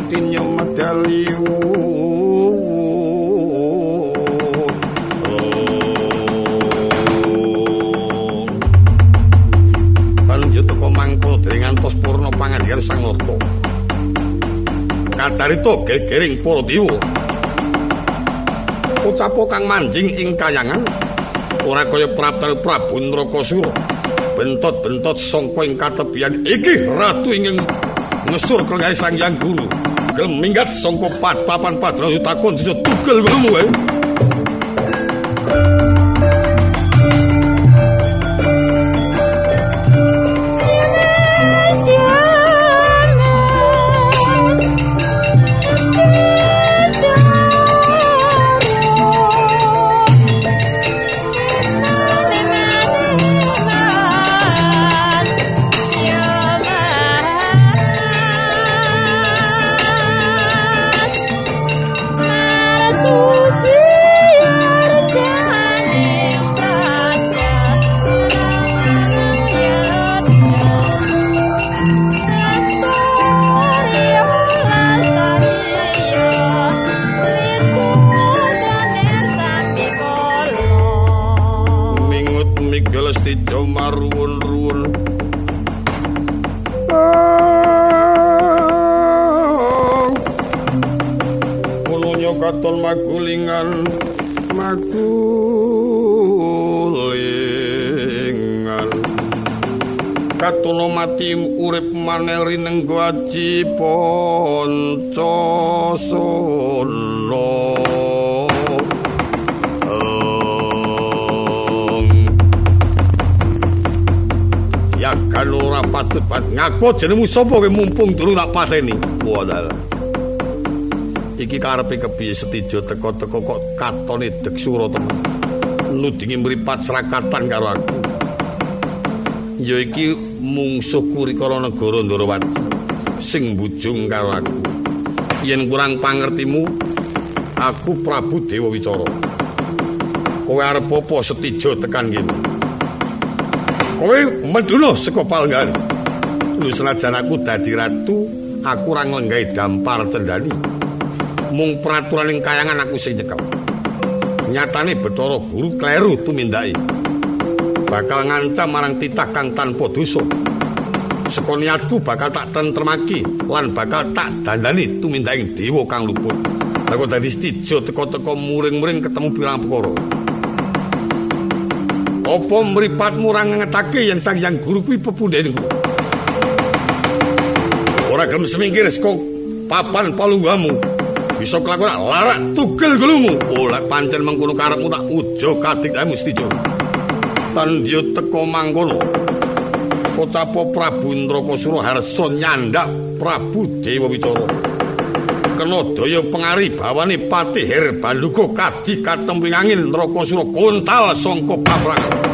patinya medaliyu Banjur teko mangkul dening antos purna pangandikan Sang Narta. Kacarita gegering para dewa. Ucapo kang manjing ing kayangan ora kaya Prabu Prabu Nrakasura. Bentot-bentot sangka ing katebian iki ratu ingin ngesur kenggae Sang Hyang Guru. Gelem minggat sangka papan padra takon disa tugel ngono aji ponco sono Yakan ora patut pat ngaku jenengmu sapa kowe mumpung durung tak pateni. Wadal. Iki karepe kepiye setijo teko-teko kok katone deksura temen. Nudingi mripat serakatan karo aku. Ya iki mungsuh kurikala negara Ndarawati sing bujung karo aku. Yen kurang pangertimu, aku Prabu Dewa Wicara. Kowe arep apa setijo tekan kene? Kowe meduna saka palenggan. Lu senajan aku dadi ratu, aku ora nglenggah dampar cendani. Mung peraturan ing kayangan aku sing nyekel. Nyatane Bathara Guru kleru tumindake. Bakal ngancam marang titah kang tanpa dosa. Saka niatku bakal tak tentremaki lan bakal tak dandani tumindake dewa kang luput. Kok dadi stijo teko-teko muring-muring ketemu pirang perkara. Apa mripatmu ora ngetake yen Sang Hyang Guru kuwi pepundhenku? Ora gelem semingkir saka papan palunggamu. Bisa kelakuan larak tugel gulumu. Oleh pancen mengkono karepmu tak ujo kadik ae mesti jo. Tandya teka mangkono. Pocapo Prabu Ndrakasura harsa nyandak Prabu Dewa Wicara. Kena daya pengari bawane Patih Herbanduga kadi katemping angin Ndrakasura kontal sangka paprangan.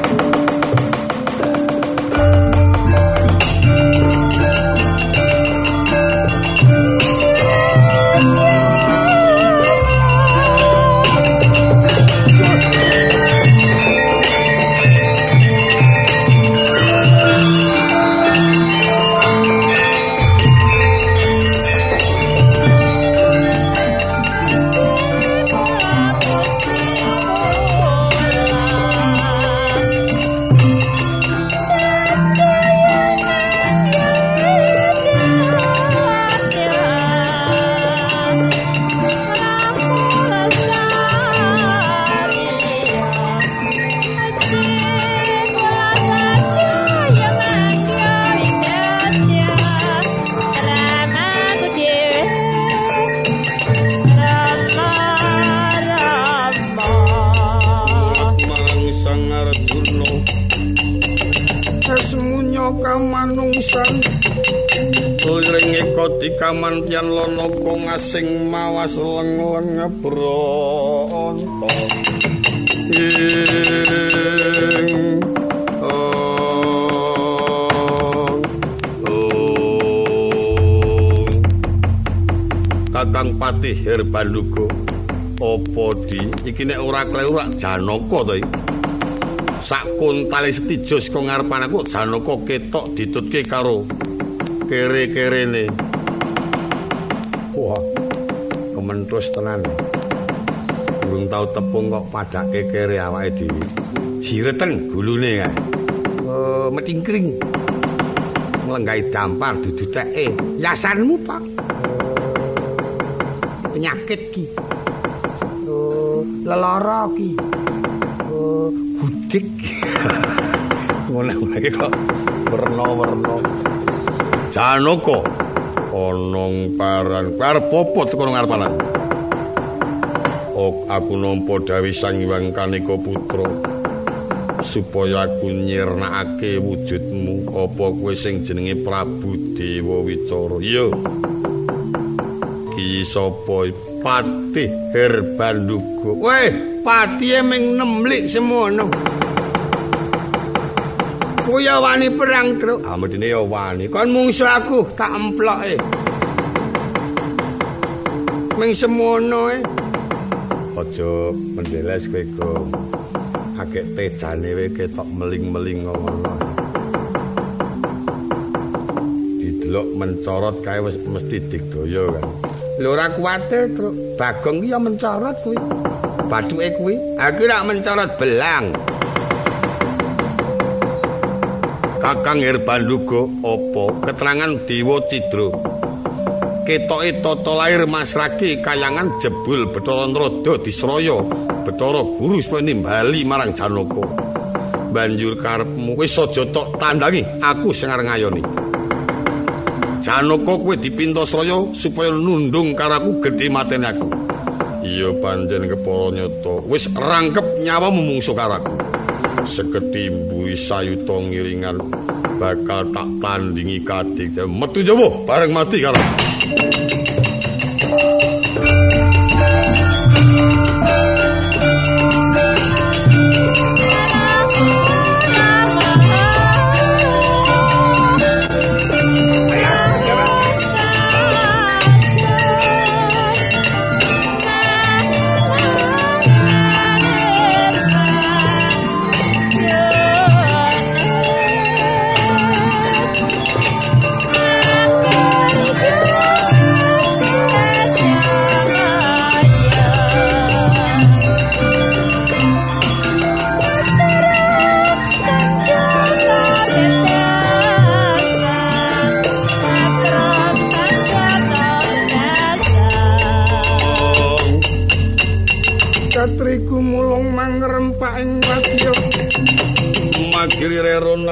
Asing mawas leng-leng bronto Ing ong ong Kakang Patih Herbanduga apa di? Iki nek ora kleru rak Janaka to sak kuntale setijo saka ngarepan aku Janaka ketok ditutke karo kere-kerene Kementus tenan. Burung tau tepung kok padake kere awake dhewe. Jireten gulune kae. Oh, metingkring. Nglenggahi dampar dudu teke. Yasanmu, Pak. Penyakit ki. Oh, lelara ki. Oh, gudik. Ngono lagi kok werna-werna. Janoko. Onong paran. Arep apa teko ngarepanan? Aku nampa Dewi Sang Hyang Kanika Putra. supaya aku nyirnakake wujudmu apa kowe sing jenenge Prabu Dewa Wicara? Iki sapa? Patih Herbanduga weh patihe ming nemlik semono. Kowe ya wani perang truk. Ah medine ya wani. Kon mungsu aku tak emploke. Ming semono e aja mendeles kowe kok akeh tejane wae ketok meling-meling ngono. Didelok mencorot kae wis mesti digdaya kan. Lho ora kuwate, Truk. Bagong ki ya mencorot kuwi. Bathuke kuwi, aku rak mencorot belang. Kakang Herbanduga apa keterangan Dewa Cidra? Ketoke tata lair Mas Raki kayangan jebul Bathara Nrada disraya Bathara Guru supaya nimbali marang Janaka. Banjur karepmu wis aja tok tandangi aku sing areng ngayoni. Janaka kowe dipintasraya supaya nundung karo aku gedhe mateni aku. Iya panjen kepara nyata wis rangkep nyawamu mungsuh karo aku. Sekedhi mburi sayuta ngiringan bakal tak tandingi kadik metu jawa bareng mati karo Katriku mulung mangrempak ing wadya Magiri rero Kowe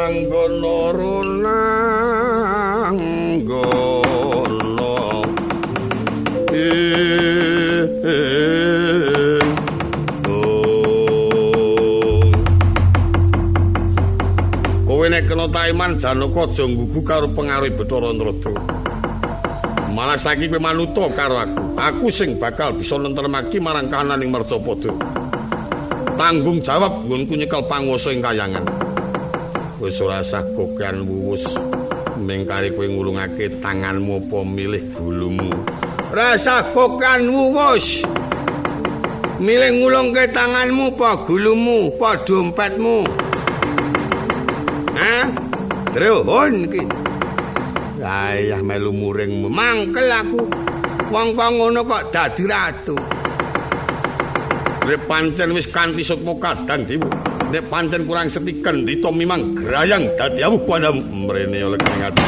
nek kena taiman Janaka aja nggugu karo pengaruh Bathara Nrada. Malah saiki kowe manuta karo aku. Aku sing bakal bisa nentremake marang kananing Marcapada. Tanggung jawab nggonku nyekel panguwasa ing kayangan. Wis ora sah kokean wuwus. Mengkari kowe ngulungake tanganmu apa milih gulumu. Rasa kokean wuwus. Milih ngulungke tanganmu apa gulumu, apa dompetmu. Hah? Drohon iki. Ayah melu muring mangkel aku. Wong kok ngono kok dadi ratu. Nek pancen wis kanthi sukma kadang diwu. Nek pancen kurang setiken dito mimang grayang dadi awu kuwana mrene oleh kengat. Ya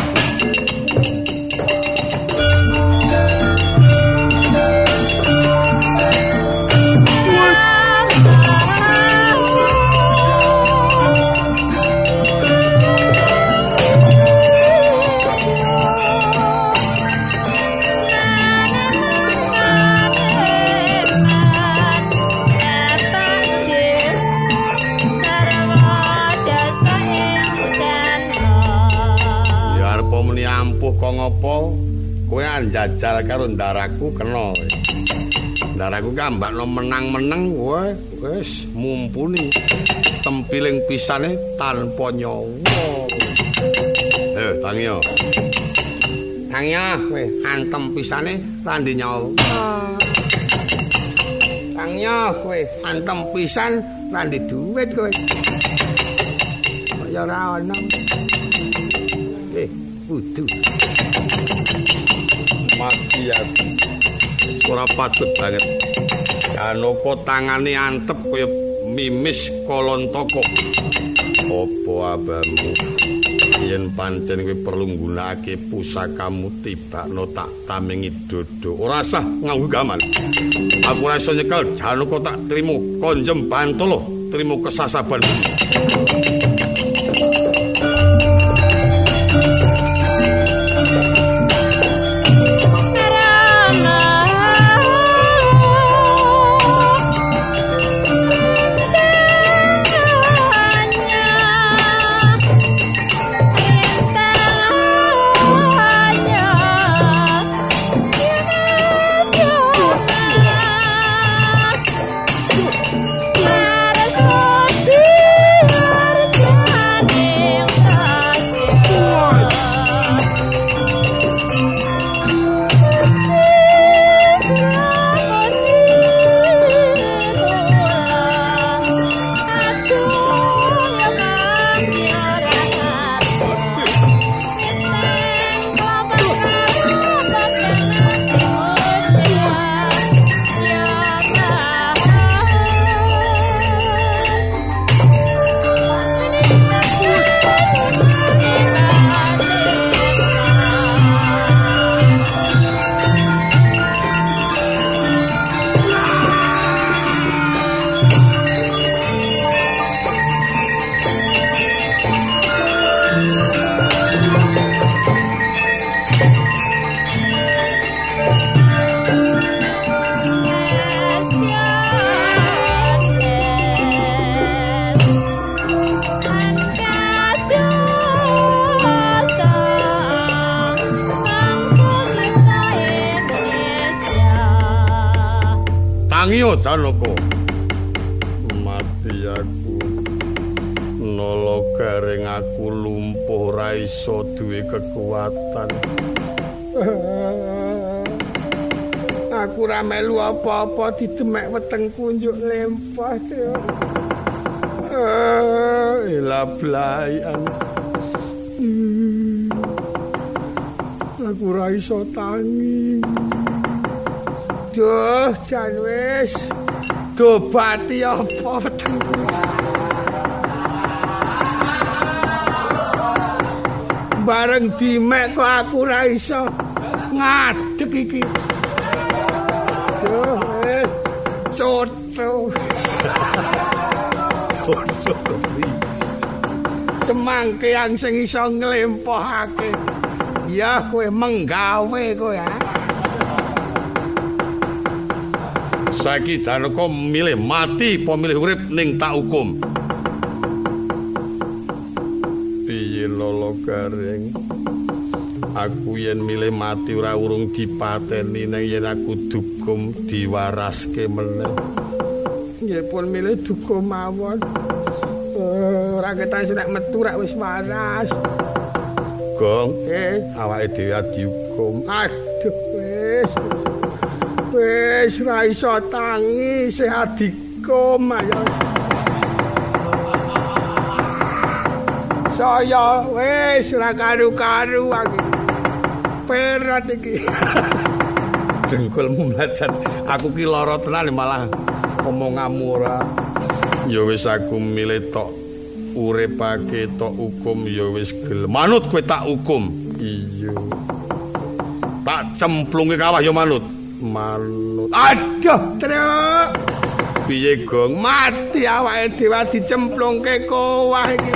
Kowe anjajal karo ndaraku kena. Ndaraku ki ambakno menang-meneng kowe wis mumpuni. Tempiling pisane tanpa nyawa. Eh, tangyo. Tangyo kowe antem pisane randi nyawa. Tangyo kowe antem pisan randi duit kowe. Kaya ora ana. Eh, wudu. Aku. ora patut banget. Janaka tangane antep kaya mimis kolontoko. Apa abamu? Yen pancen kowe perlu nggunakake pusakamu tibakno tak tamingi dodo. Ora sah nganggo gaman. Aku ora iso nyekel Janaka tak trimo konjem bantolo, trimo kesasaban. Janaka mati aku nolo garing aku lumpuh ra iso duwe kekuatan. Aku ra melu apa-apa didemek weteng kunjuk lempah tyo ila blaian hmm. aku ra iso tangi Duh, jan wis. Dobati apa wetengku? Bareng dimek kok aku ora iso ngadeg iki. Duh, wis. Cotro. Semangke yang sing iso nglempohake. Ya kowe menggawe kowe ya. Saiki Janaka milih mati apa milih urip ning tak hukum. Piye lolo garing? Aku yen milih mati ora urung dipateni nang yen aku dukum diwaraske meneh. Nggih pun milih dukum mawon. Oh, ora ketan nek metu rak wis waras. Gong, eh awake dhewe dihukum. Aduh wis. Wis ra iso tangi sehat dikom ayo saya wis ra karu-karu iki perat iki. Dengkulmu mlacat aku ki lara tenan malah omonganmu ora ya wis aku milih tok uripake tok hukum ya wis gelem. Manut kowe tak hukum? Iya. Tak cemplunge kawah ya manut manut. Aduh, truk. Piye gong mati awake dhewe dicemplungke kowah iki.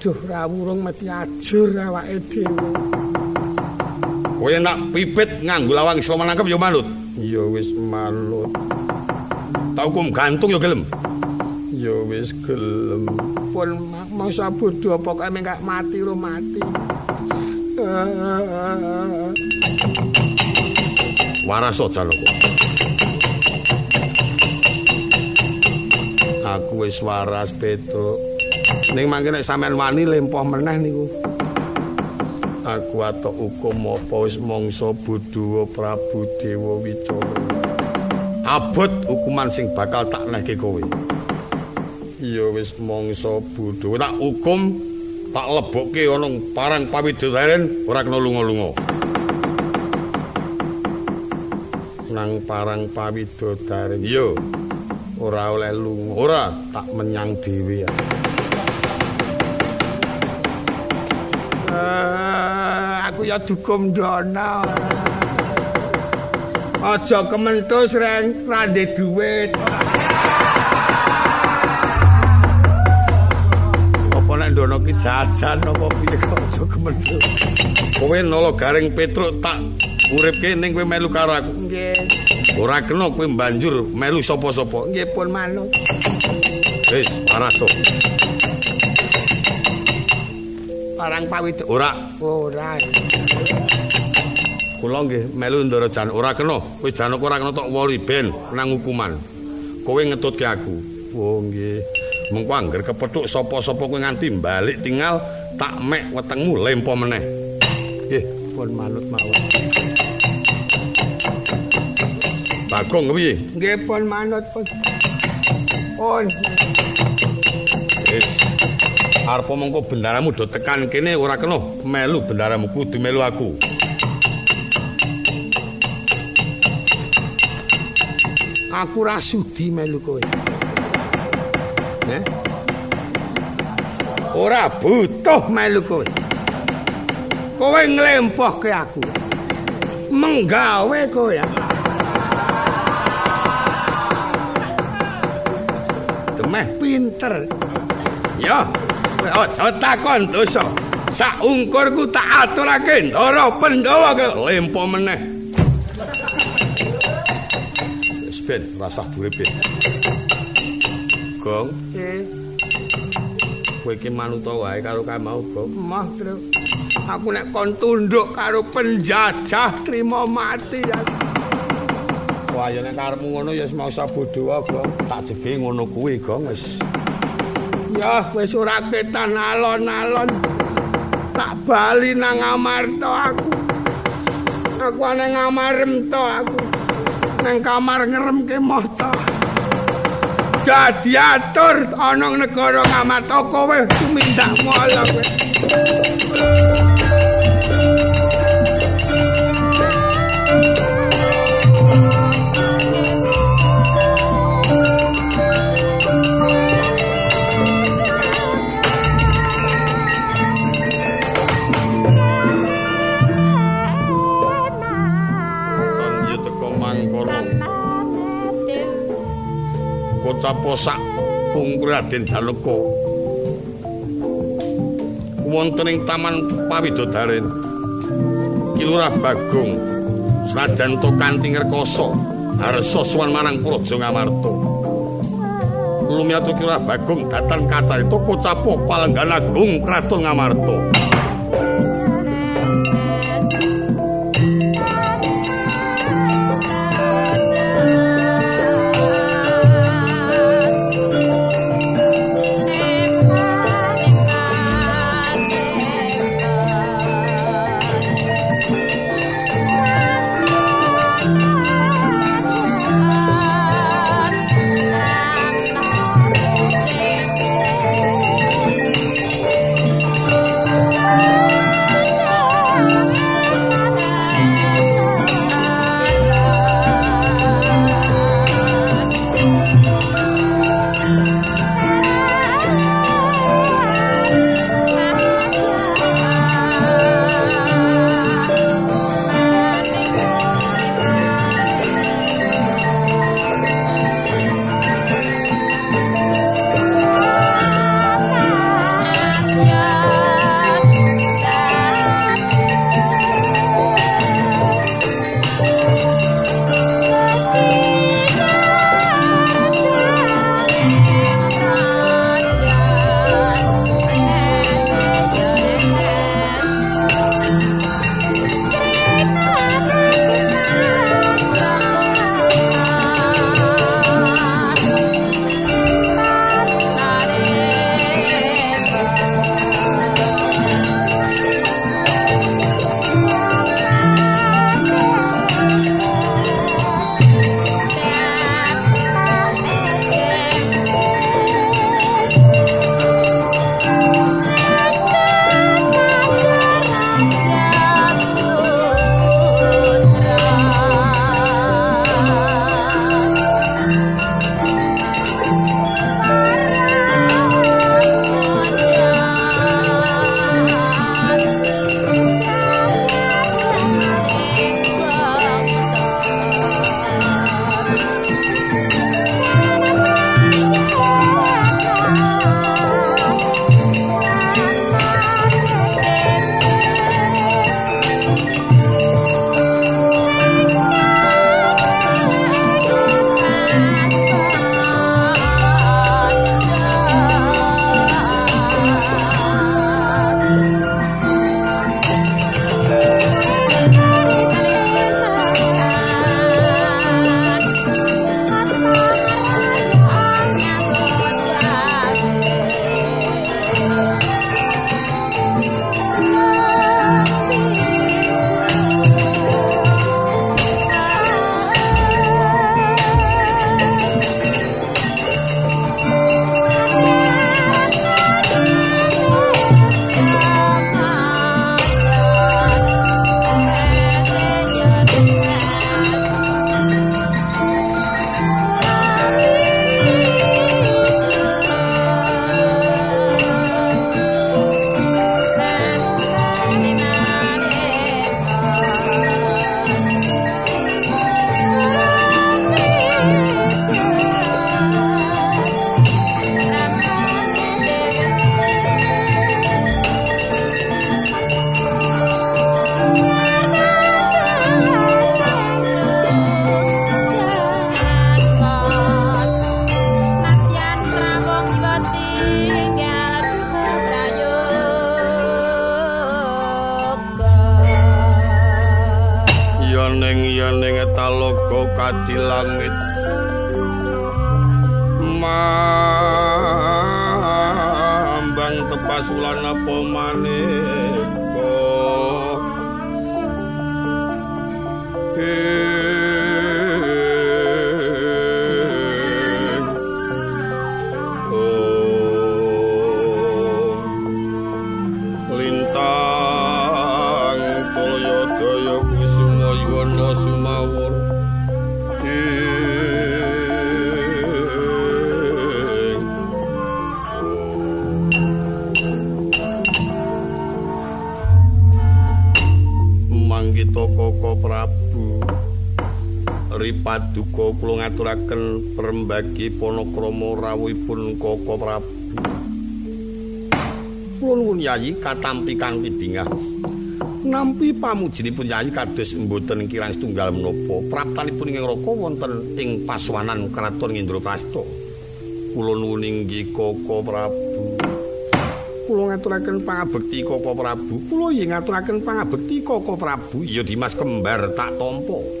Duh, rawurung mati ajur awake dhewe. Kowe nak pipit nganggo lawang iso nangkep ya manut. Ya wis manut. Tau kum gantung ya gelem. Ya wis gelem. Pun masa bodho pokoke mengko mati ro mati. Waraso Janaka. Aku wis waras Petruk. Ning mangke nek sampean wani lempoh meneh niku. Aku atok hukum apa wis mangsa Buduwa Prabu Dewa Wicara. Abot hukuman sing bakal tak nehke kowe. Ya wis mangsa Buduwa tak hukum tak lebokke ana parang pawidodaren ora kena lunga-lunga. Nang parang pawidodaren, yo ora oleh lunga, ora tak menyang dhewe. Ah, aku ya dukum dana. Aja kementhus reng, randhe dhuwit. Apa nek ndono ki jajan apa piye kok aja kementus kowe nolo garing petruk tak uripke ning kowe melu karo aku. Nggih. Ora kena kowe banjur melu sapa-sapa. Nggih pun manut. Wis, paraso. Parang pawit ora. Ora. Kula nggih melu ndara jan ora kena. Kowe jan ora kena tok wori ben nang hukuman. Kowe ngetutke aku. Oh nggih. Mengko angger kepethuk sapa-sapa kowe nganti balik tinggal tak mek wetengmu lempo meneh. Nggih, pun manut mawon. Bagong piye? Nggih pun manut pun. Pun. Wis. Arep mengko bendaramu do tekan kene ora kena melu bendaramu kudu melu aku. Aku ra sudi melu kowe. Eh? Ora butuh melu kowe. Kowe nglempohke aku. Menggawe kowe ya. meh pinter. Ya, aja takon dosa. Sak ungkurku tak aturake ndara Pandhawa ke lempo meneh. Wis ben rasah durip. Gong. Eh. Kowe iki manut wae karo kamau, Gong. Mah, Tru. Aku nek kon tunduk karo penjajah trimo mati ya. Wah, ya nek karepmu ngono ya mau sabodo wae, Tak jege ngono kuwi, Gong, wis. Ya, wis ora ketan alon-alon. Tak bali nang Amarta aku. Aku ana ngamarem to aku. Nang kamar ngeremke mata. Dadi atur ana negara Ngamarta kowe tumindak mola caposak pungkur Raden Janaka. Wonten ing taman pawidodaren Kilurah Bagong senajan to kanthi ngrekoso arsa suwan marang Praja Ngamarta. Lumiatu Kilurah Bagong datan kacar itu kocapo palenggan agung Kraton Ngamarta ngaturaken perembagi panakrama rawuhipun Koko Prabu. Kula nuwun Yayi katampi kanthi bingah. Nampi pamujinipun Yayi kados mboten kirang setunggal menapa praptanipun ing Raka wonten ing paswanan Kraton Indraprasta. Kula nuwun inggih Koko Prabu. Kula ngaturaken pangabekti Koko Prabu. Kula yen ngaturaken pangabekti Koko Prabu, ya Dimas kembar tak tampa.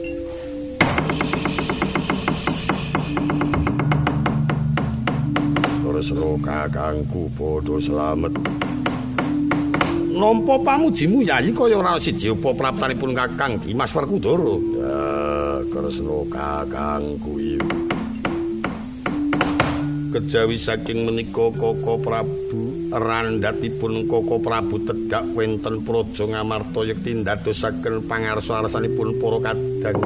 Tresno kakangku padha slamet. Nampa pamujimu yayi kaya ora siji apa praptanipun Kakang Dimas Werkudara. Ya, Kresna kakangku iki. Kejawi saking menika Koko Prabu randhatipun Koko Prabu tedhak wenten praja ngamarta yekti ndadosaken pangarsa-arsanipun para kadang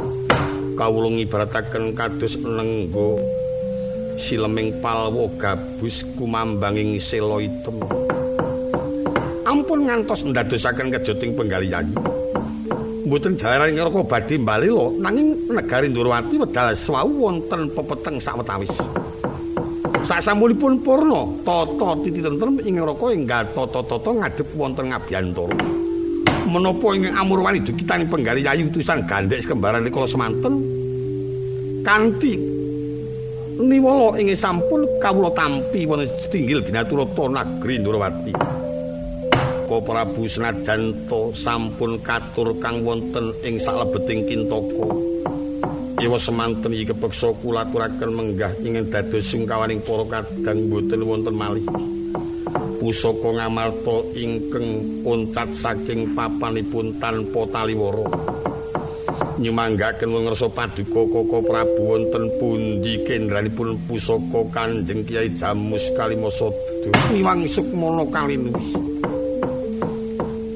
kawula ngibarataken kados nenggo sileming palwa gabus kumambanging sela item. Ampun ngantos ndadosaken kejoting penggaliyan. Mboten jalaran ngroko badhe bali lho, nanging negari Ndurwati wedal swau wonten pepeteng sawetawis. Sasampunipun purna, tata titi tentrem ing ngroko enggal tata-tata ngadhep wonten ngabyantara. Menapa ing amurwani dukitaning penggaliyan utusan gandhek kembaran kala semanten kanthi niwala ing sampun kawula tampi wonten tinggil binaturata nagri Ndrawati. Ko Prabu senajan sampun katur kang wonten ing salebeting kintaka. Iwa semanten iki kepeksa kula aturaken menggah ing dados sungkawaning para kadang boten wonten malih. Pusaka ngamarta ingkang puncat saking papanipun tanpa taliwara. Nyemanggaken ngersa paduka Koko Prabu wonten pundi kendranipun pusaka Kanjeng Kyai Jamus Kalimasada? Miwang sukmana kalinuwis.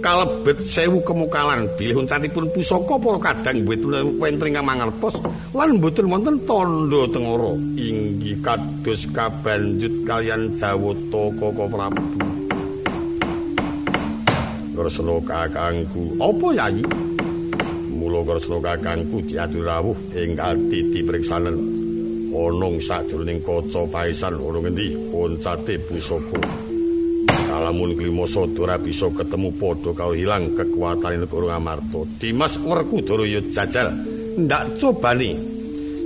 Kalebet sewu kemukalan bilih uncatipun pusaka para kadang mboten wonten ing mangertos lan mboten wonten tandha tengara. Inggih kados kabanjut kalian Jawata Koko Prabu. Kresna kakangku apa yayi kresna kakangku diatur rawuh enggal titi priksanen onong sajroning kaca paisan ora ngendi poncate pusaka kalamun klima sadara bisa ketemu padha karo ilang kekuatane negara Amarta. Dimas Werkudara jajal. Ndak cobani.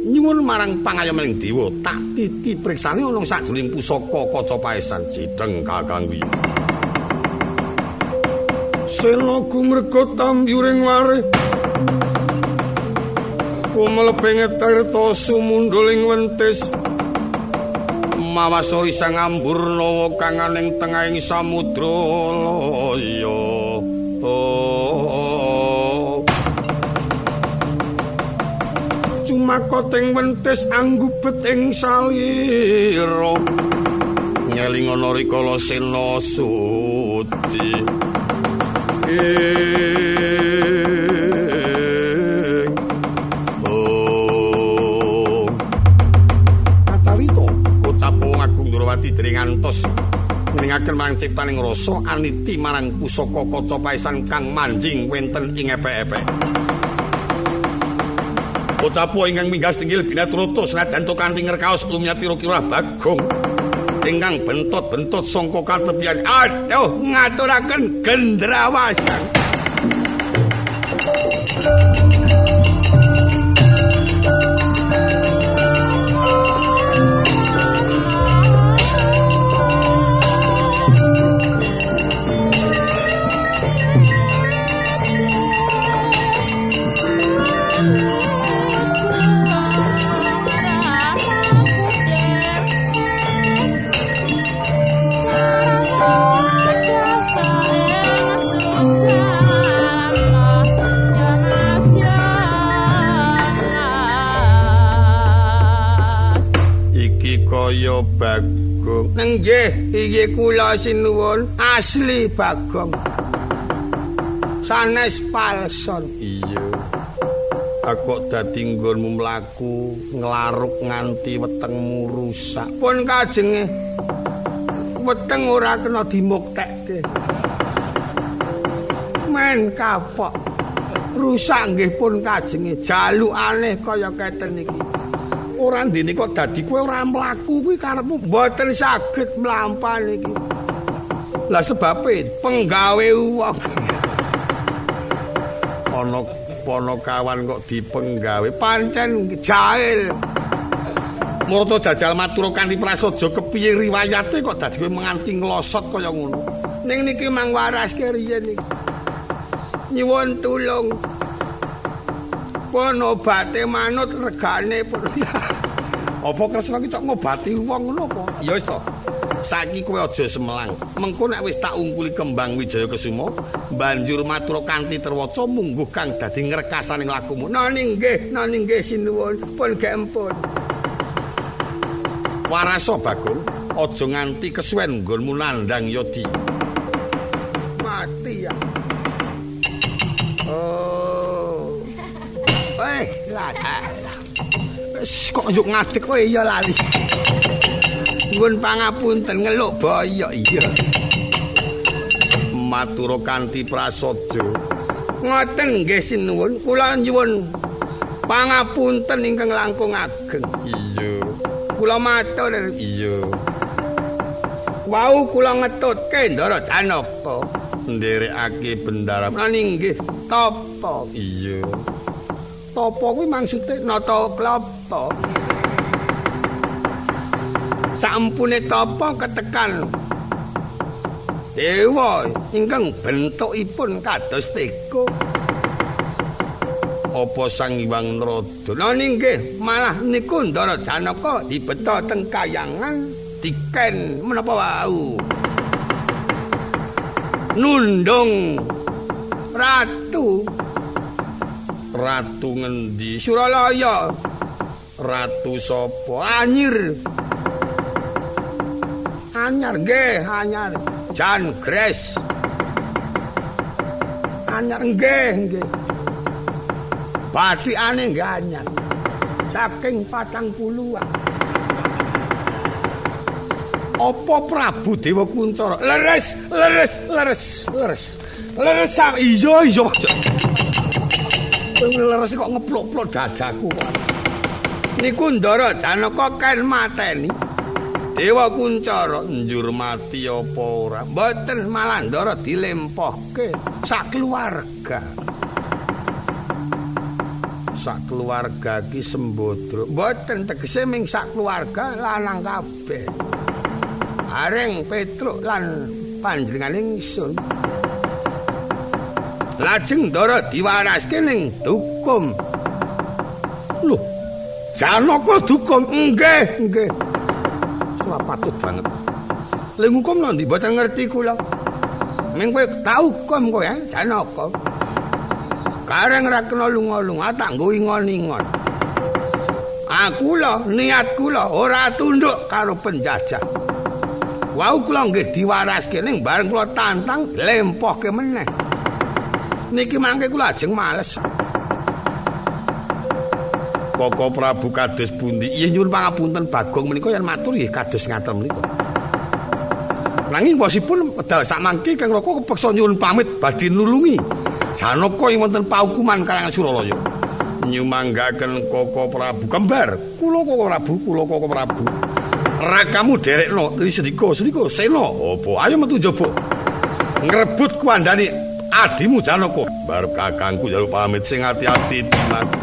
Nyuwun marang pangayomaning dewa tak titi priksane onong sajroning pusaka kaca paisan. Cideng kakangku Sena gumregot tambyuring wareh kumleping tirta sumunduling wentis. Mawasori sang amburnawa kang aning tengahing samudra laya. Cumakoting wentis anggubet ing salira. Ngeling ana rikala sena suci. Indrawati dening ngantos ningaken marang ciptaning rasa aniti marang pusaka kaca paisan kang manjing wenten ing epek-epek. Pocapo ingkang minggas tinggil binaturata senajan to kanthi ngerkaos lumyati kira bagong ingkang bentot-bentot sangka katepian aduh ngaturaken gendrawasan. Inggih, iki kula sinuwun asli Bagong. Sanes palson. Iya. Aku dadi nggonmu mlaku nglaruk nganti wetengmu rusak. Pun kajenge weteng ora kena dimuktekke. Men kapok. Rusak nggih pun kajenge jalukane kaya keten iki. Ora ndene kok dadi kowe ora mlaku kuwi karepmu mboten saged mlampah iki. Lah sebabe penggawe wong. Ana ponokawan kok dipenggawe pancen jahil. Murta jajal matur kanthi prasaja kepiye riwayate kok dadi kowe menganti nglosot kaya ngono. Ning niki mang waras riyen iki. Nyuwun tulung. Pun obate manut regane. Apa kresna ki cok ngobati wong ngono apa? Ya wis to. Saiki kowe aja semelang. Mengko nek wis tak ungkuli kembang Wijaya Kesuma, banjur matur kanthi terwaca mungguh kang dadi ngrekasane lakumu. Nani nggih, nani nggih sinuwun, pun gek empun. Waraso Bagong, aja nganti kesuwen nggonmu nandhang Yodi. Mati ya. Oh. Lah. Wis kok yuk ngadeg kowe ya lali. Nuwun pangapunten ngeluk boyok iya. Matur kanthi prasaja. Ngoten nggih sinuwun, kula nyuwun pangapunten ingkang langkung ageng. Iya. Kula matur. Iya. Wau kula ngetutke Ndara Janaka nderekake bendara. Nggih, tapa? Iya. Tapa kuwi maksude nata klapa. Sampune tapa ketekan Dewa ingkang bentukipun kados teko. Apa Sang Hyang Narada? Nggih, malah niku Ndara Janaka dibeta teng kayangan diken menapa wau. Nundung ratu Ratu ngendi? Suralaya. Ratu sapa? Anyir. Anyar nggih, anyar. Jan Gres. Anyar nggih, nggih. Bathikane nggih anyar. Saking patang puluhan. Apa Prabu Dewa Kuncoro? Leres, leres, leres, leres. Leres iya iya. Leres kok ngeplok-plok dadaku niku ndara janaka ken mateni. Dewa kuncara njur mati apa ora? Mboten malah ndara dilempohke sak keluarga. Sak keluarga ki sembodro mboten tegese ming sak keluarga lanang kabeh. Areng petruk lan panjenengane ingsun lajeng ndara diwaraske ning dukum. Lho janaka dukum. Nggih nggih. Ora patut banget. Lha hukum nanti mboten ngerti kula. Ming kowe tau hukum kowe eh? Janaka. Kareng ra kena lunga-lunga tak nggo ingon-ingon. Aku lho niat kula ora tunduk karo penjajah. Wau kula nggih diwaraske ning bareng kula tantang lempohke meneh niki mangke kula ajeng males. Koko Prabu kados pundi? Iya nyuwun pangapunten Bagong menika yen matur nggih kados ngaten menika. Nanging wasipun wedal sak mangke Kang Raka kepeksa nyuwun pamit badhe nulungi Janaka wonten paukuman kalangan Suralaya. Nyumanggaken Koko Prabu kembar. Kula Koko Prabu, kula Koko Prabu. Rakamu derekno sedika, sedika sena. Apa? Ayo metu njaba. Ngrebut kuandane adimu Janaka. Barep kakangku jaluk pamit sing ati-ati, Mas.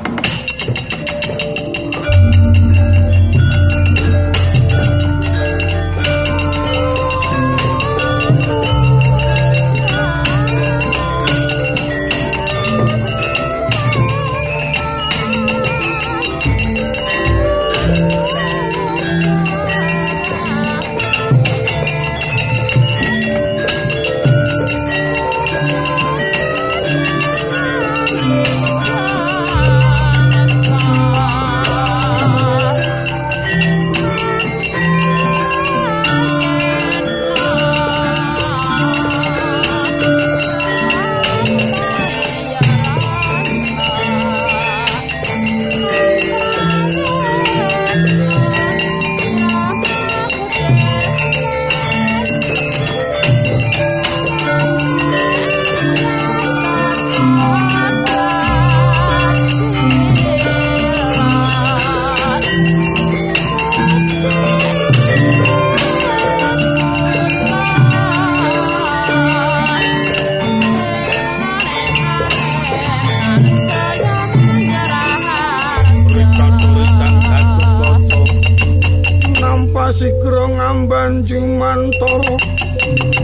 Ngamban jumantara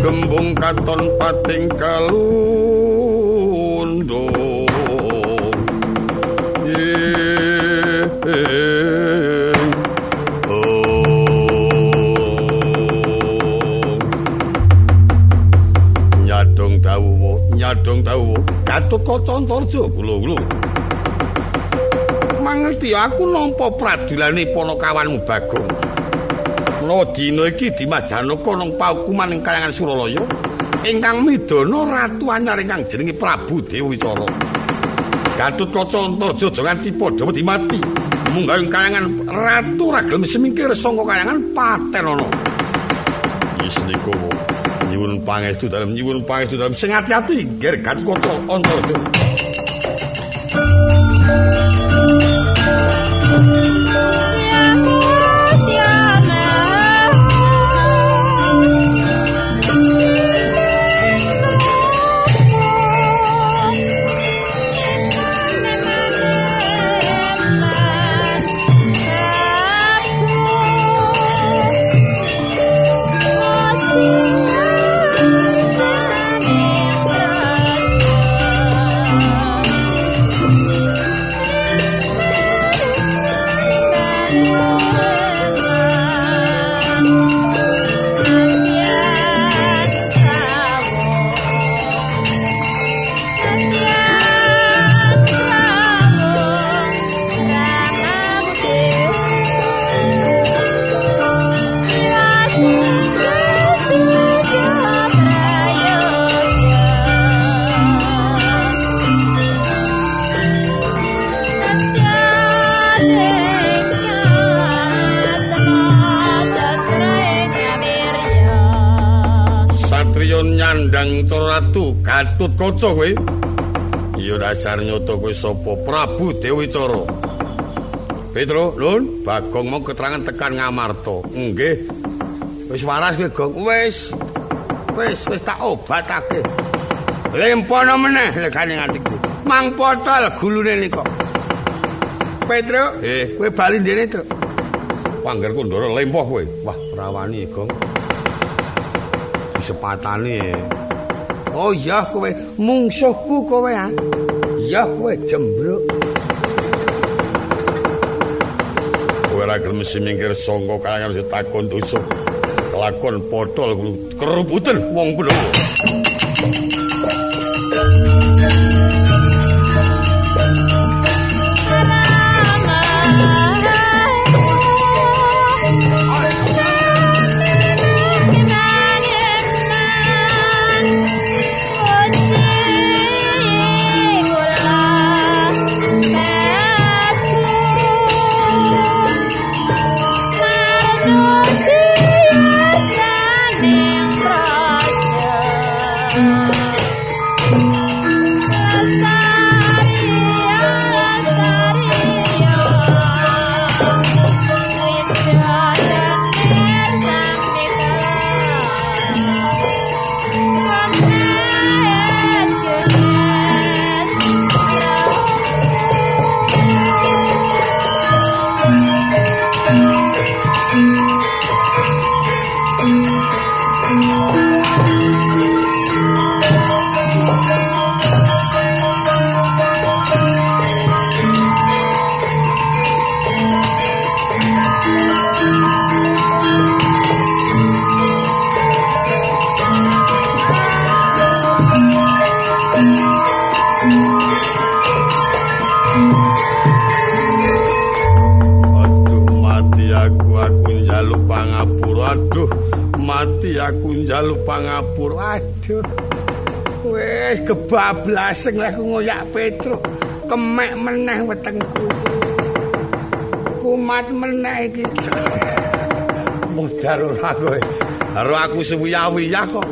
gembung katon pating kalundung nyadong dawuh nyadong dawuh. Katut kaca antarja kula-kula mangerti aku nampa pradilane ponokawanmu Bagong menawa dina iki Dimas Janaka nang paukuman ing kayangan Suralaya. Ingkang midana ratu anyar ingkang jenenge Prabu Dewicara. Gatut Kaca Antarja aja nganti padha wedi mati. Munggah ing kayangan ratu ra gelem semingkir saka kayangan paten ana. Wis niku nyuwun pangestu dalem nyuwun pangestu dalem. Sing ati-ati ger Gatut Kaca Antarja Nyandang Ratu Gatut Kaca kowe. Ya dasar nyoto kowe sapa Prabu Dewicara. Petro, Lun, Bagong mau keterangan tekan Ngamarta. Nggih. Wis waras kowe, Gong. Wis. Wis, wis tak obatake. Lempono meneh legane atiku. Mang potol gulune nika. Petro, eh, kowe bali ndene, Tru. Pangger kundara lempoh kowe. Wah, rawani, Gong. Disepatane. Oh iya kowe mungsuhku kowe ah. Iya kowe jembruk. Kowe ora gelem semingkir sangka kayangan sing takon dosa. Kelakon potol kerubutan wong kulo. Mati aku njaluk pangapura. Aduh. Wis kebablasen lah aku ngoyak Petro. Kemek meneh wetengku. Kumat meneh iki. Mudar ora kowe. Karo aku suwiya-wiya kok.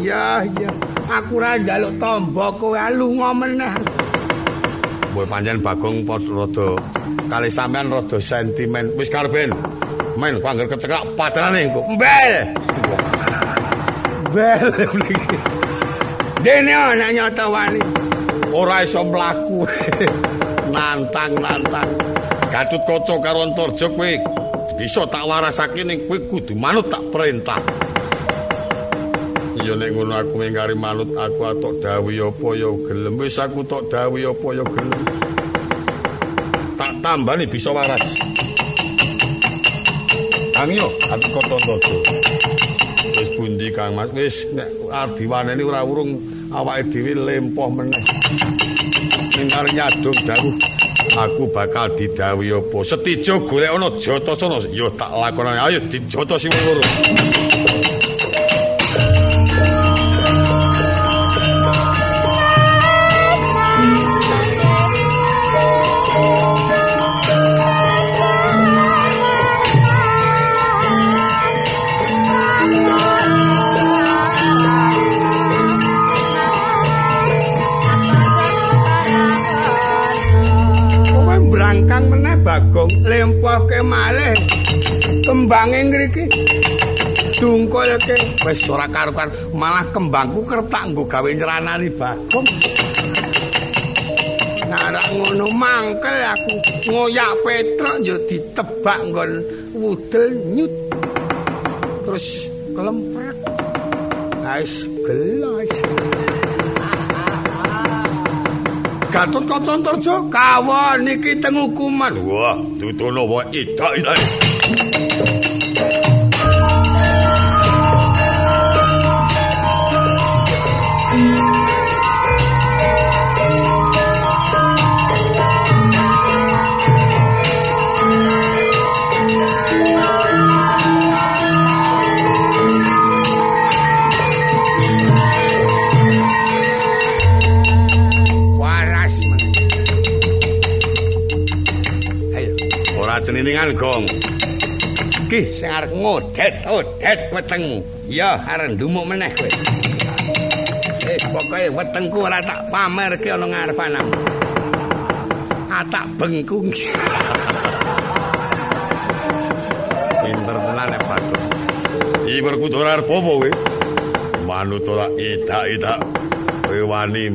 Iya, iya. Aku ora njaluk tombo kowe lunga meneh. Mbok pancen Bagong rada kali sampean rada sentimen. Wis karepen. Men pangger kecekak padanane engko. Mbel. Mbel. Dene ana nyata wani. Ora iso mlaku. nantang nantang. Gatut kaca karo Antarja kowe bisa tak warasake ning kowe kudu manut tak perintah. Ya nek ngono aku mengkari manut aku atok dawuh apa ya gelem wis aku tok dawuh apa ya gelem. Tak tambani bisa waras. Angyo, aku kok tondo. Kang Mas? Wis nek adiwaneni ora urung awake dhewe lempoh meneh. Ning arep nyadung dawuh aku bakal didhawuhi apa? Setijo golek ana Jatasana. Ya tak lakonane. Ayo dijata sing loro. Bagong lempohke malih. Kembange ngriki dungkulke. Wis ora karuan malah kembangku kertak nggo gawe nyranani Bagong. Narak ngono mangkel aku. Ngoyak petrok yo ditebak nggon wudel nyut. Terus kelemprak Ais gelas Gatot Kaca Antarja kawon iki teng hukuman. Wah, dudono wae idak-idak. Ceniningan gong. Ki sing arep ngodet, odet wetengmu. Ya, arep ndumuk meneh kowe. Eh, pokoke wetengku ora tak pamerke ana ngarepanmu. Atak bengkung. Pinter tenan nek Pak. Iki berkudur arep apa kowe? Manut ora idak-idak. Kowe wani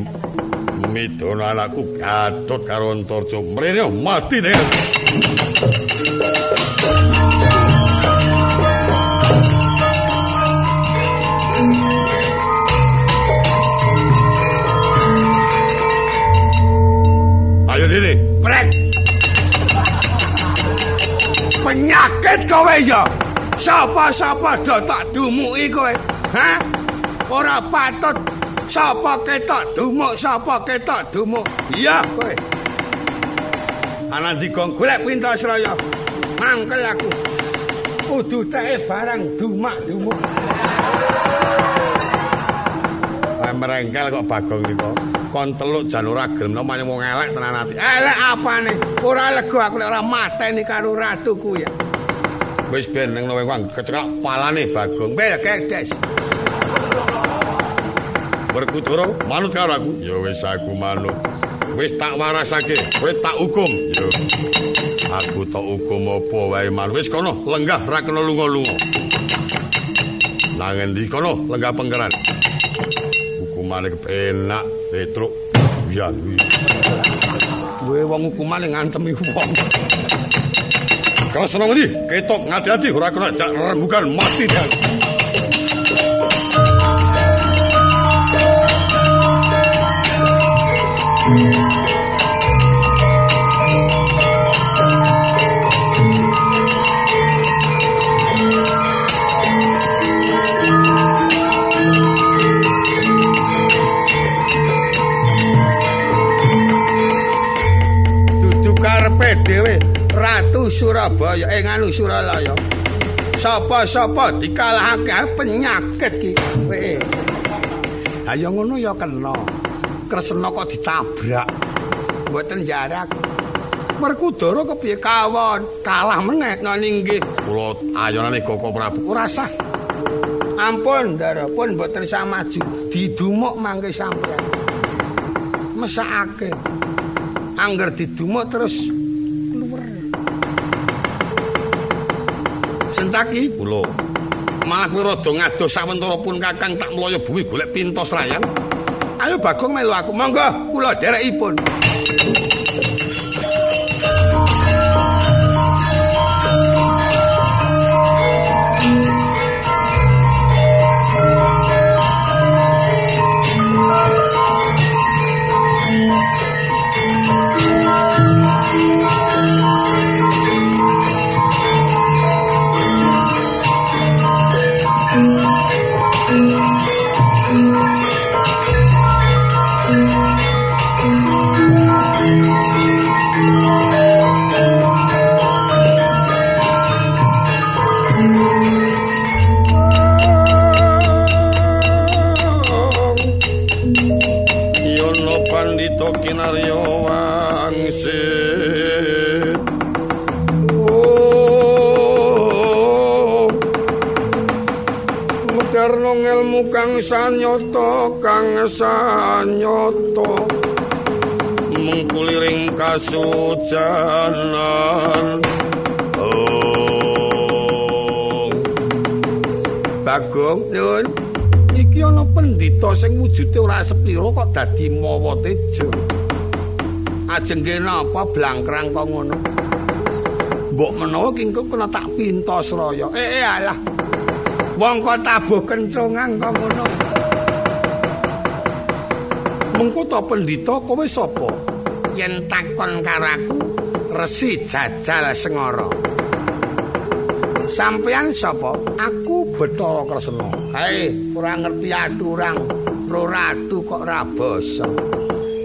midono anakku gatot karo Antarja. Mrene mati deh. Penyakit kowe ya. Sapa-sapa do tak dumuki kowe. Hah? Ora patut sapa ketok dumuk, sapa ketok dumuk. Iya kowe. ana dikon golek pintas raya mangkel aku kudu teke barang dumak-dumuk merengkel kok bagong niko kon teluk jan ora gelem nomane wong elek tenan ati elek apane ora lega aku ora mateni karo ratuku ya wis ben nang luwe wong kecekak palane bagong bel kedes berkuturo manut karo aku ya wis aku manut wis tak warasake, wis tak hukum. Yo. Aku tak hukum apa wae man. Wis kono lenggah ra kena lunga-lunga. Nang endi kono lenggah penggeran. Hukumane kepenak, Petruk. Ya. Duwe wong hukumane ngantemi wong. Seneng ndi? Ketok ngati-hati ora kena jak rembukan mati Surabaya eh nganu Suralaya. Sapa-sapa dikalahake penyakit ki. Weh. Ha ya ngono ya kena. Kresna kok ditabrak. Mboten jarak. Merkudara kepiye kawon? Kalah meneh nang inggih. Kula ayonane Koko Prabu ora sah. Ampun, Ndara, pun mboten sah maju. Didumuk mangke sampeyan. Mesakake. Angger didumuk terus Sencaki kula. Malah kowe rada ngados sawentara pun Kakang tak mloyo bumi golek pintos rayan. Ayo Bagong melu aku. Monggo kula derekipun. Kang sanyata kang sanyata mengkuliring kasujanan. Oh Bagong nyun iki ana pendhita sing wujude ora sepiro kok dadi mawa tejo. Ajeng kene apa blangkrang kok ngono? Mbok menawa kingko kena tak pintos raya. Eh, eh alah wong kok tabuh kencongan kok ngono. Mengko to pendhita kowe sapa? Yen takon karo aku resi jajal sengara. Sampean sapa? Aku Bathara Kresna. Hae ora ngerti aturang ratu kok ora basa.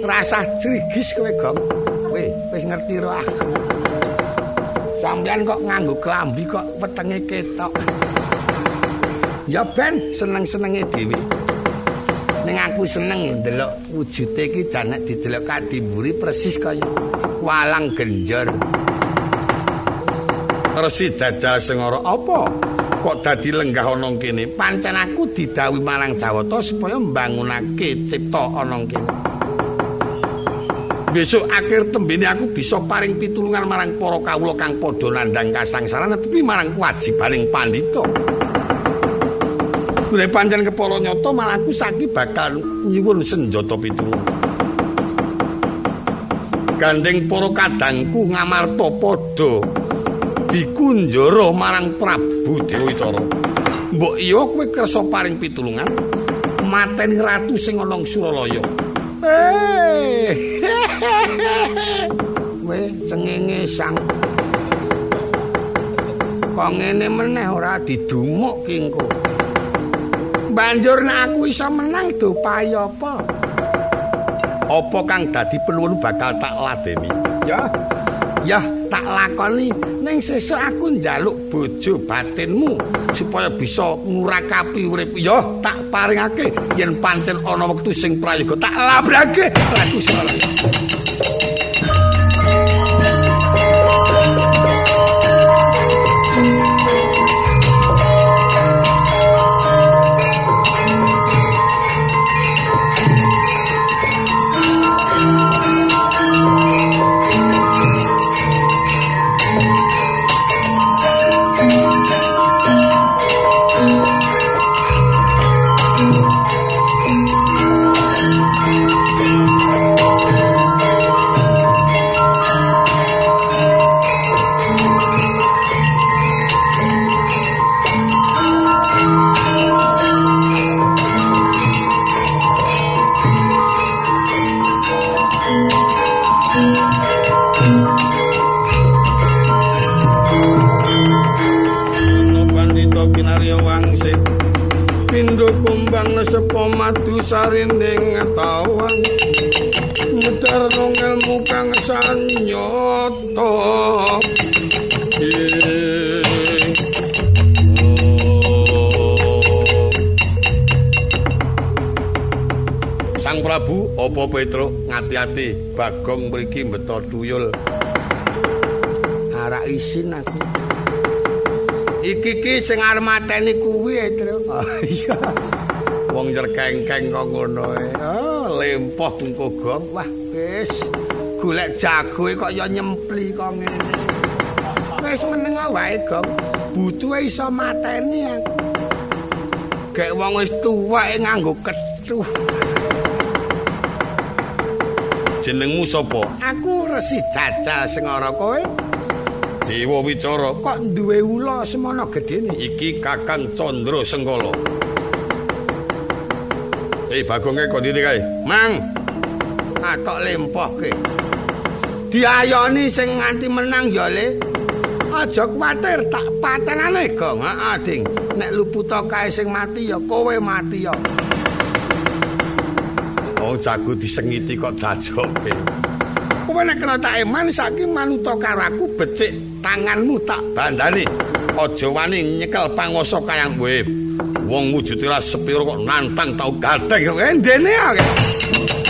Rasah crigis kowe gong. Kowe wis ngerti ro aku sampean kok nganggo klambi kok wetenge ketok Ya ben seneng-senenge dhewe. Ning aku seneng ndelok wujude iki janek didelok kadimburi persis kaya walang genjor. Resi jajal sengara apa? Kok dadi lenggah ana kene? Pancen aku didhawuhi marang Jawata supaya mbangunake cipta ana kene. Besok akhir tembene aku bisa paring pitulungan marang para kawula kang padha nandhang kasangsaran tapi marang kewajibaning pandhita. Nek pancen kepala nyata malah aku saki bakal nyuwun senjata pitulungan. Gandeng para kadangku ngamarta padha dikunjara marang Prabu Dewitara. Mbok iya kowe kersa paring pitulungan mateni ratu sing ana ing Suralaya. Kowe cengenge sang Kok ngene meneh ora didumuk kingko. Banjur nek aku iso menang do payo apa? Apa kang dadi peluwun bakal tak ladeni? Ya. Ya, tak lakoni ning sesuk aku njaluk bojo batinmu supaya bisa ngurakapi urip. Ya, tak paringake yen pancen ana wektu sing prayoga tak labrake. Aku salah. Sarinding tawang medar ngelmu kang sanyata Sang Prabu apa Petro? Ngati-ati. Bagong mriki mbeta tuyul. Arak isin aku. Iki ki sing arep mateni kuwi Petro. Oh iya wong jerkengkeng kok ngono e. Oh, lempoh engko gong. Wah, wis. Golek jago kok ya nyempli kok ngene. Wis meneng wae, Gong. Butuhe iso mateni aku. Gek wong wis tuwek nganggo kethu. Jenengmu sapa? Aku Resi Jajal Sengara kowe. Dewa Wicara kok duwe ula semono gedene. Iki Kakang Candra Sengkala. Eh bagongke kondine kae. Mang. Atok lempohke. Diayoni sing nganti menang ya le. Aja kuwatir tak patenane, Gong. Heeh, Ding. Nek luputa kae sing mati ya kowe mati ya. Oh, jago disengiti kok dajoke. Kowe nek kena tak eman saiki manuta karo aku becik tanganmu tak bandani. Aja wani nyekel panguwasa kayang kowe. Wong wujude ra sepiro kok nantang tau gadeng endene ae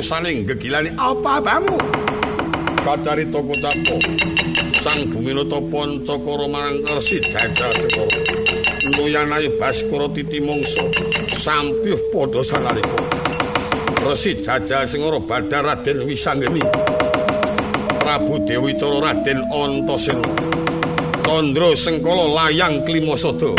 rosane gegilane apa bamu? Kacari toko capo. Sang Buminata Pancakara marang Kersi jajal sekara. Nuyan ayu Baskara titi mangsa sampyuh padha sanalika. Resi jajal sing ora badar Raden Wisanggeni. Prabu Dewi Cara Raden Antasena. Candra Sengkala layang Klimasada.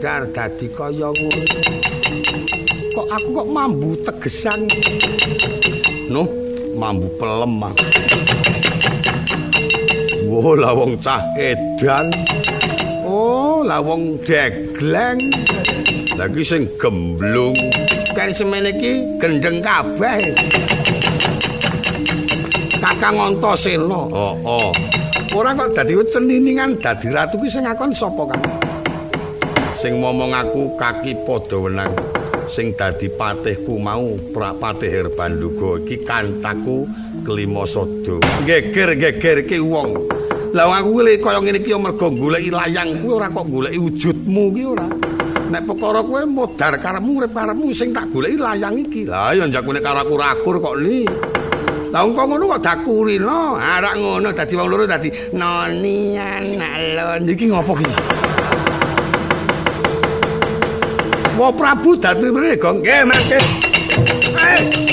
Dadi kaya ngono. Kok aku kok mambu tegesan. Nuh, mambu pelem. Wo lah wong cah edan. Oh, lah wong degleng. Lagi sing gemblung. Kan semene iki gendeng kabeh. Kakang Antasena. Oh, oh. Ora kok dadi ceniningan dadi ratu ki sing ngakon sapa kan? Sing momong aku kaki padha wenang. Sing dadi patihku mau prapatih Herbanduga iki kancaku kelima sada. Geger-geger ki wong. Lah aku kuwi kaya ngene iki mergo goleki layang. Kuwi ora kok goleki wujudmu ki ora. Nek perkara kowe modar karepmu urip karepmu sing tak goleki layang iki. Lah ya jakune karo aku rakur kok ni. Lah wong ngono kok dakuri no, arak ngono dadi wong loro dadi noni anak lon. Iki ngopo iki? Wa Prabu dadi mriko nggih mangke. Oh,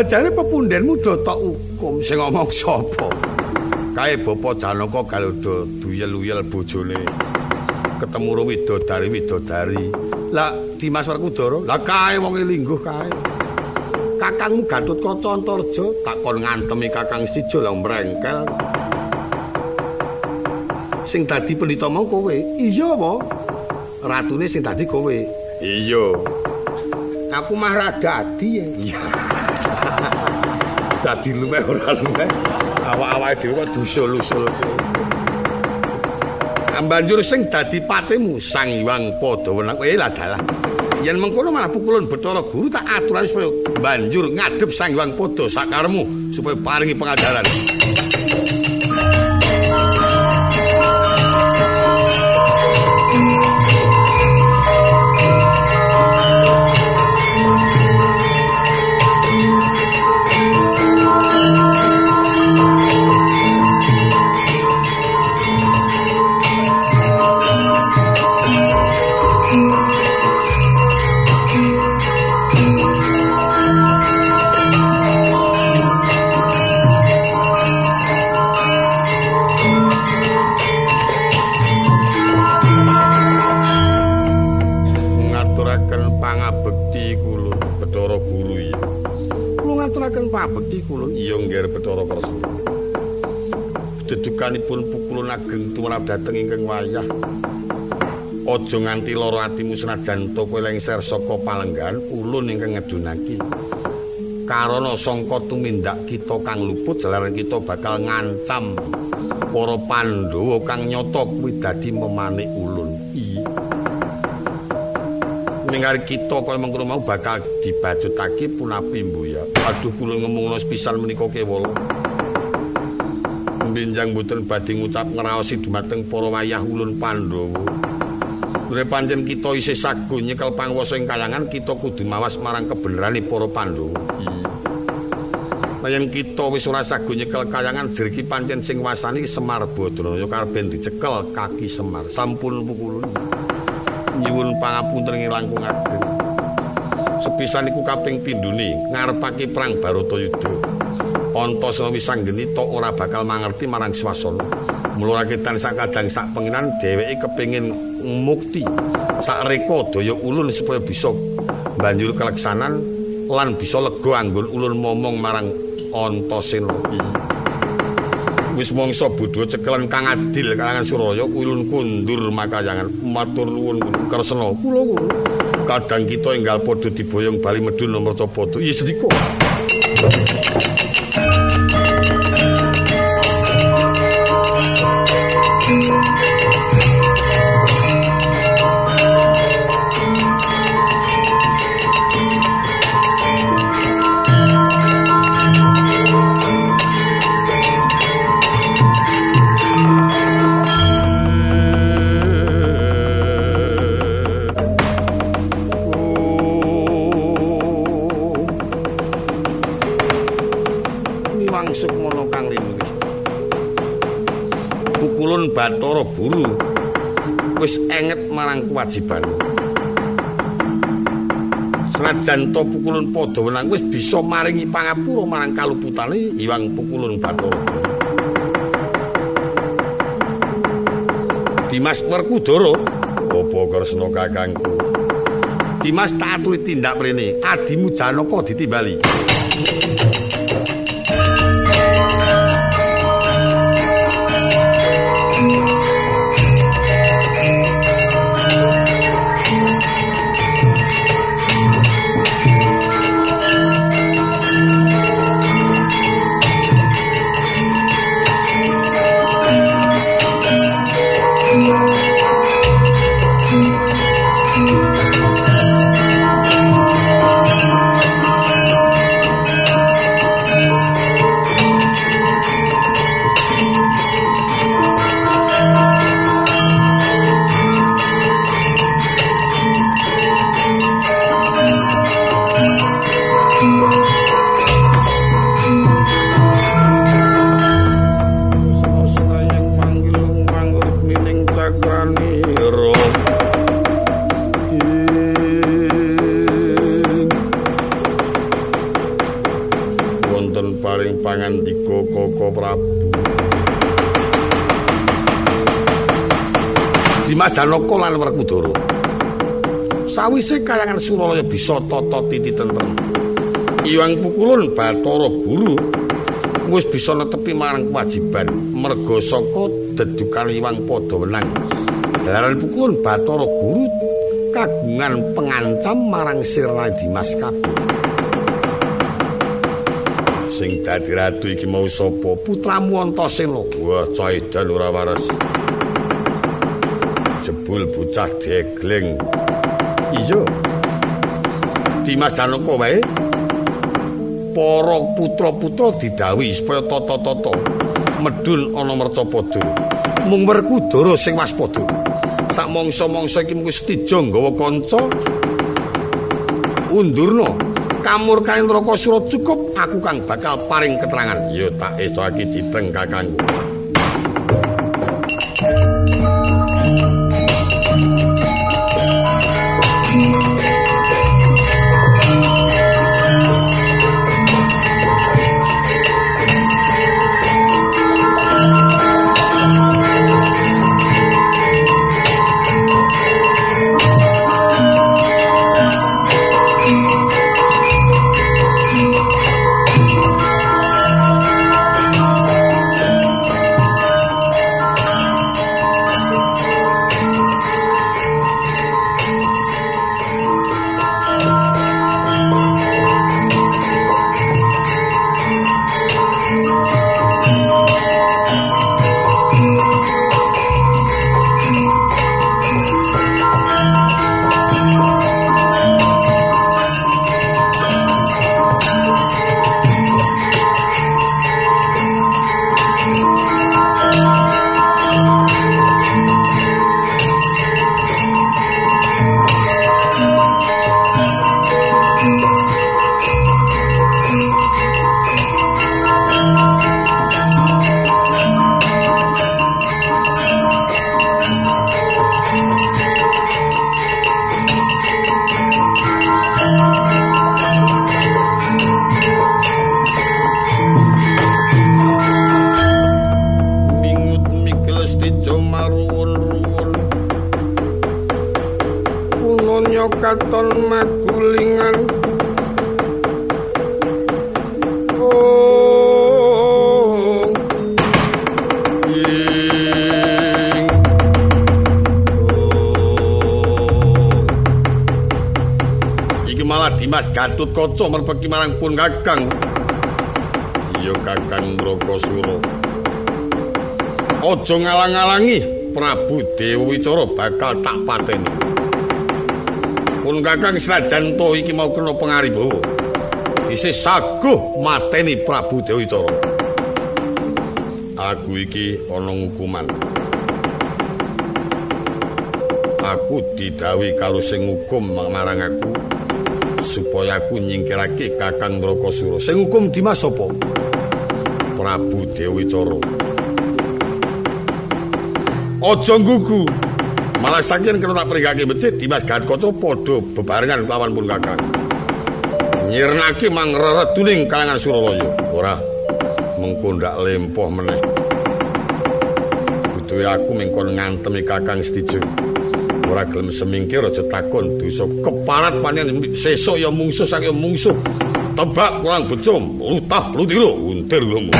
Lah jare pepundhenmu do tok hukum sing ngomong sapa? Kae bapa Janaka galudha duyel-uyel bojone. Ketemu ro widodari-widodari. Lah Dimas Werkudara, lah kae wong lingguh kae. Kakangmu Gatut Kaca Antarja tak kon ngantemi Kakang Sijo lah mrengkel. Sing dadi pendhita mau kowe. Iya apa? Ratune sing dadi kowe. Iya. Aku mah ra dadi. Dadi luweh ora luweh awak-awake dhewe kok dusul-usul. Banjur sing dadi patimu Sang Hyang Padawana kowe lah dalah. Yen mengkono malah pukulun Bathara Guru tak aturan supaya banjur ngadep Sang Hyang Pada sakaremu supaya paringi pengajaran dedukanipun pukulun ageng tumrap dhateng ingkang wayah. Aja nganti lara atimu senajan to kowe lengser saka palenggan ulun ingkang ngedunake. Karana sangka tumindak kita kang luput jalaran kita bakal ngancam para Pandhawa kang nyata kuwi dadi memanik ulun. Iya. Ning kita mengkono mau bakal dibajutake punapi mbuya. Aduh kula ngomongno sepisan menika kewala. Minjang mboten badhe ngucap ngraosi dumateng para wayah ulun Pandhawa. Nek pancen kita isih sagu nyekel pangwasa ing kayangan, kita kudu mawas marang kebenerane para Pandhawa. Yen kita wis ora sagu nyekel kayangan, jeriki pancen sing wasani Semar Badraya karepen dicekel kaki Semar. Sampun pukulun. Nyuwun pangapunten ing langkung ageng. Sepisan iku kaping pindune ngarepake perang Baratayuda. Antasena wisanggeni tok ora bakal mangerti marang swasana. Mula rakitan sak kadang sak penginan dheweke kepengin mukti sak reka daya ulun supaya bisa banjur keleksanan lan bisa lega anggon ulun momong marang Antasena. Wis mangsa bodho cekelan kang adil kalangan Suraya ulun kundur makayangan matur nuwun Kresna kula kadang kita enggal padha diboyong bali medun nomor copoto. Iya sediko. Marang kewajiban. Senajan to pukulun padha wenang wis bisa maringi pangapura marang kaluputane Iwang Pukulun Bathara. Dimas Werkudara, apa Kresna kakangku? Dimas tak aturi tindak mrene, adimu Janaka ditimbali. Janaka lan Werkudara. Sawise kayangan Suralaya bisa tata titi tentrem. Iwang Pukulun Bathara Guru wis bisa netepi marang kewajiban merga saka dedukan Iwang padha wenang. Jalaran Pukulun Bathara Guru kagungan pengancam marang Sirna Dimas kabeh. Sing dadi ratu iki mau sapa? Putramu Antasena. Wah, cah edan ora waras. Jebul bocah degling. Iya. Dimas Janaka wae. Para putra-putra didhawuhi supaya tata-tata medun ana mercapada. Mung Werkudara sing waspada. Sak mangsa-mangsa iki mung setija nggawa kanca. Undurna kamurkaning neraka surat cukup aku kang bakal paring keterangan. Ya tak esake diteng kakangku. Gatut Kaca merpeki marang pun Kakang. Iya Kakang Brakasura. Aja ngalang-alangi Prabu Dewi Wicara bakal tak pateni. Pun Kakang senajan to iki mau kena pangaribawa. Isih saguh mateni Prabu Dewi Wicara. Aku iki ana hukuman. Aku didawi karo sing hukum marang aku. Supaya aku nyingkirake Kakang Brakasura. Sing hukum Dimas sapa? Prabu Dewi Cara. Aja nggugu. Malah saking kena tak peringake masjid Dimas Gatkaca padha bebarengan lawan pun Kakang. Nyirnake mang rereduning kalangan Suralaya. Ora mengko ndak lempoh meneh. Butuhe aku mengkon ngantemi Kakang Setijo. Ora gelem semingkir aja takon dosa keparat panen sesuk ya mungsuh saking mungsuh. Tebak kurang becum lutah lutiro untir lemu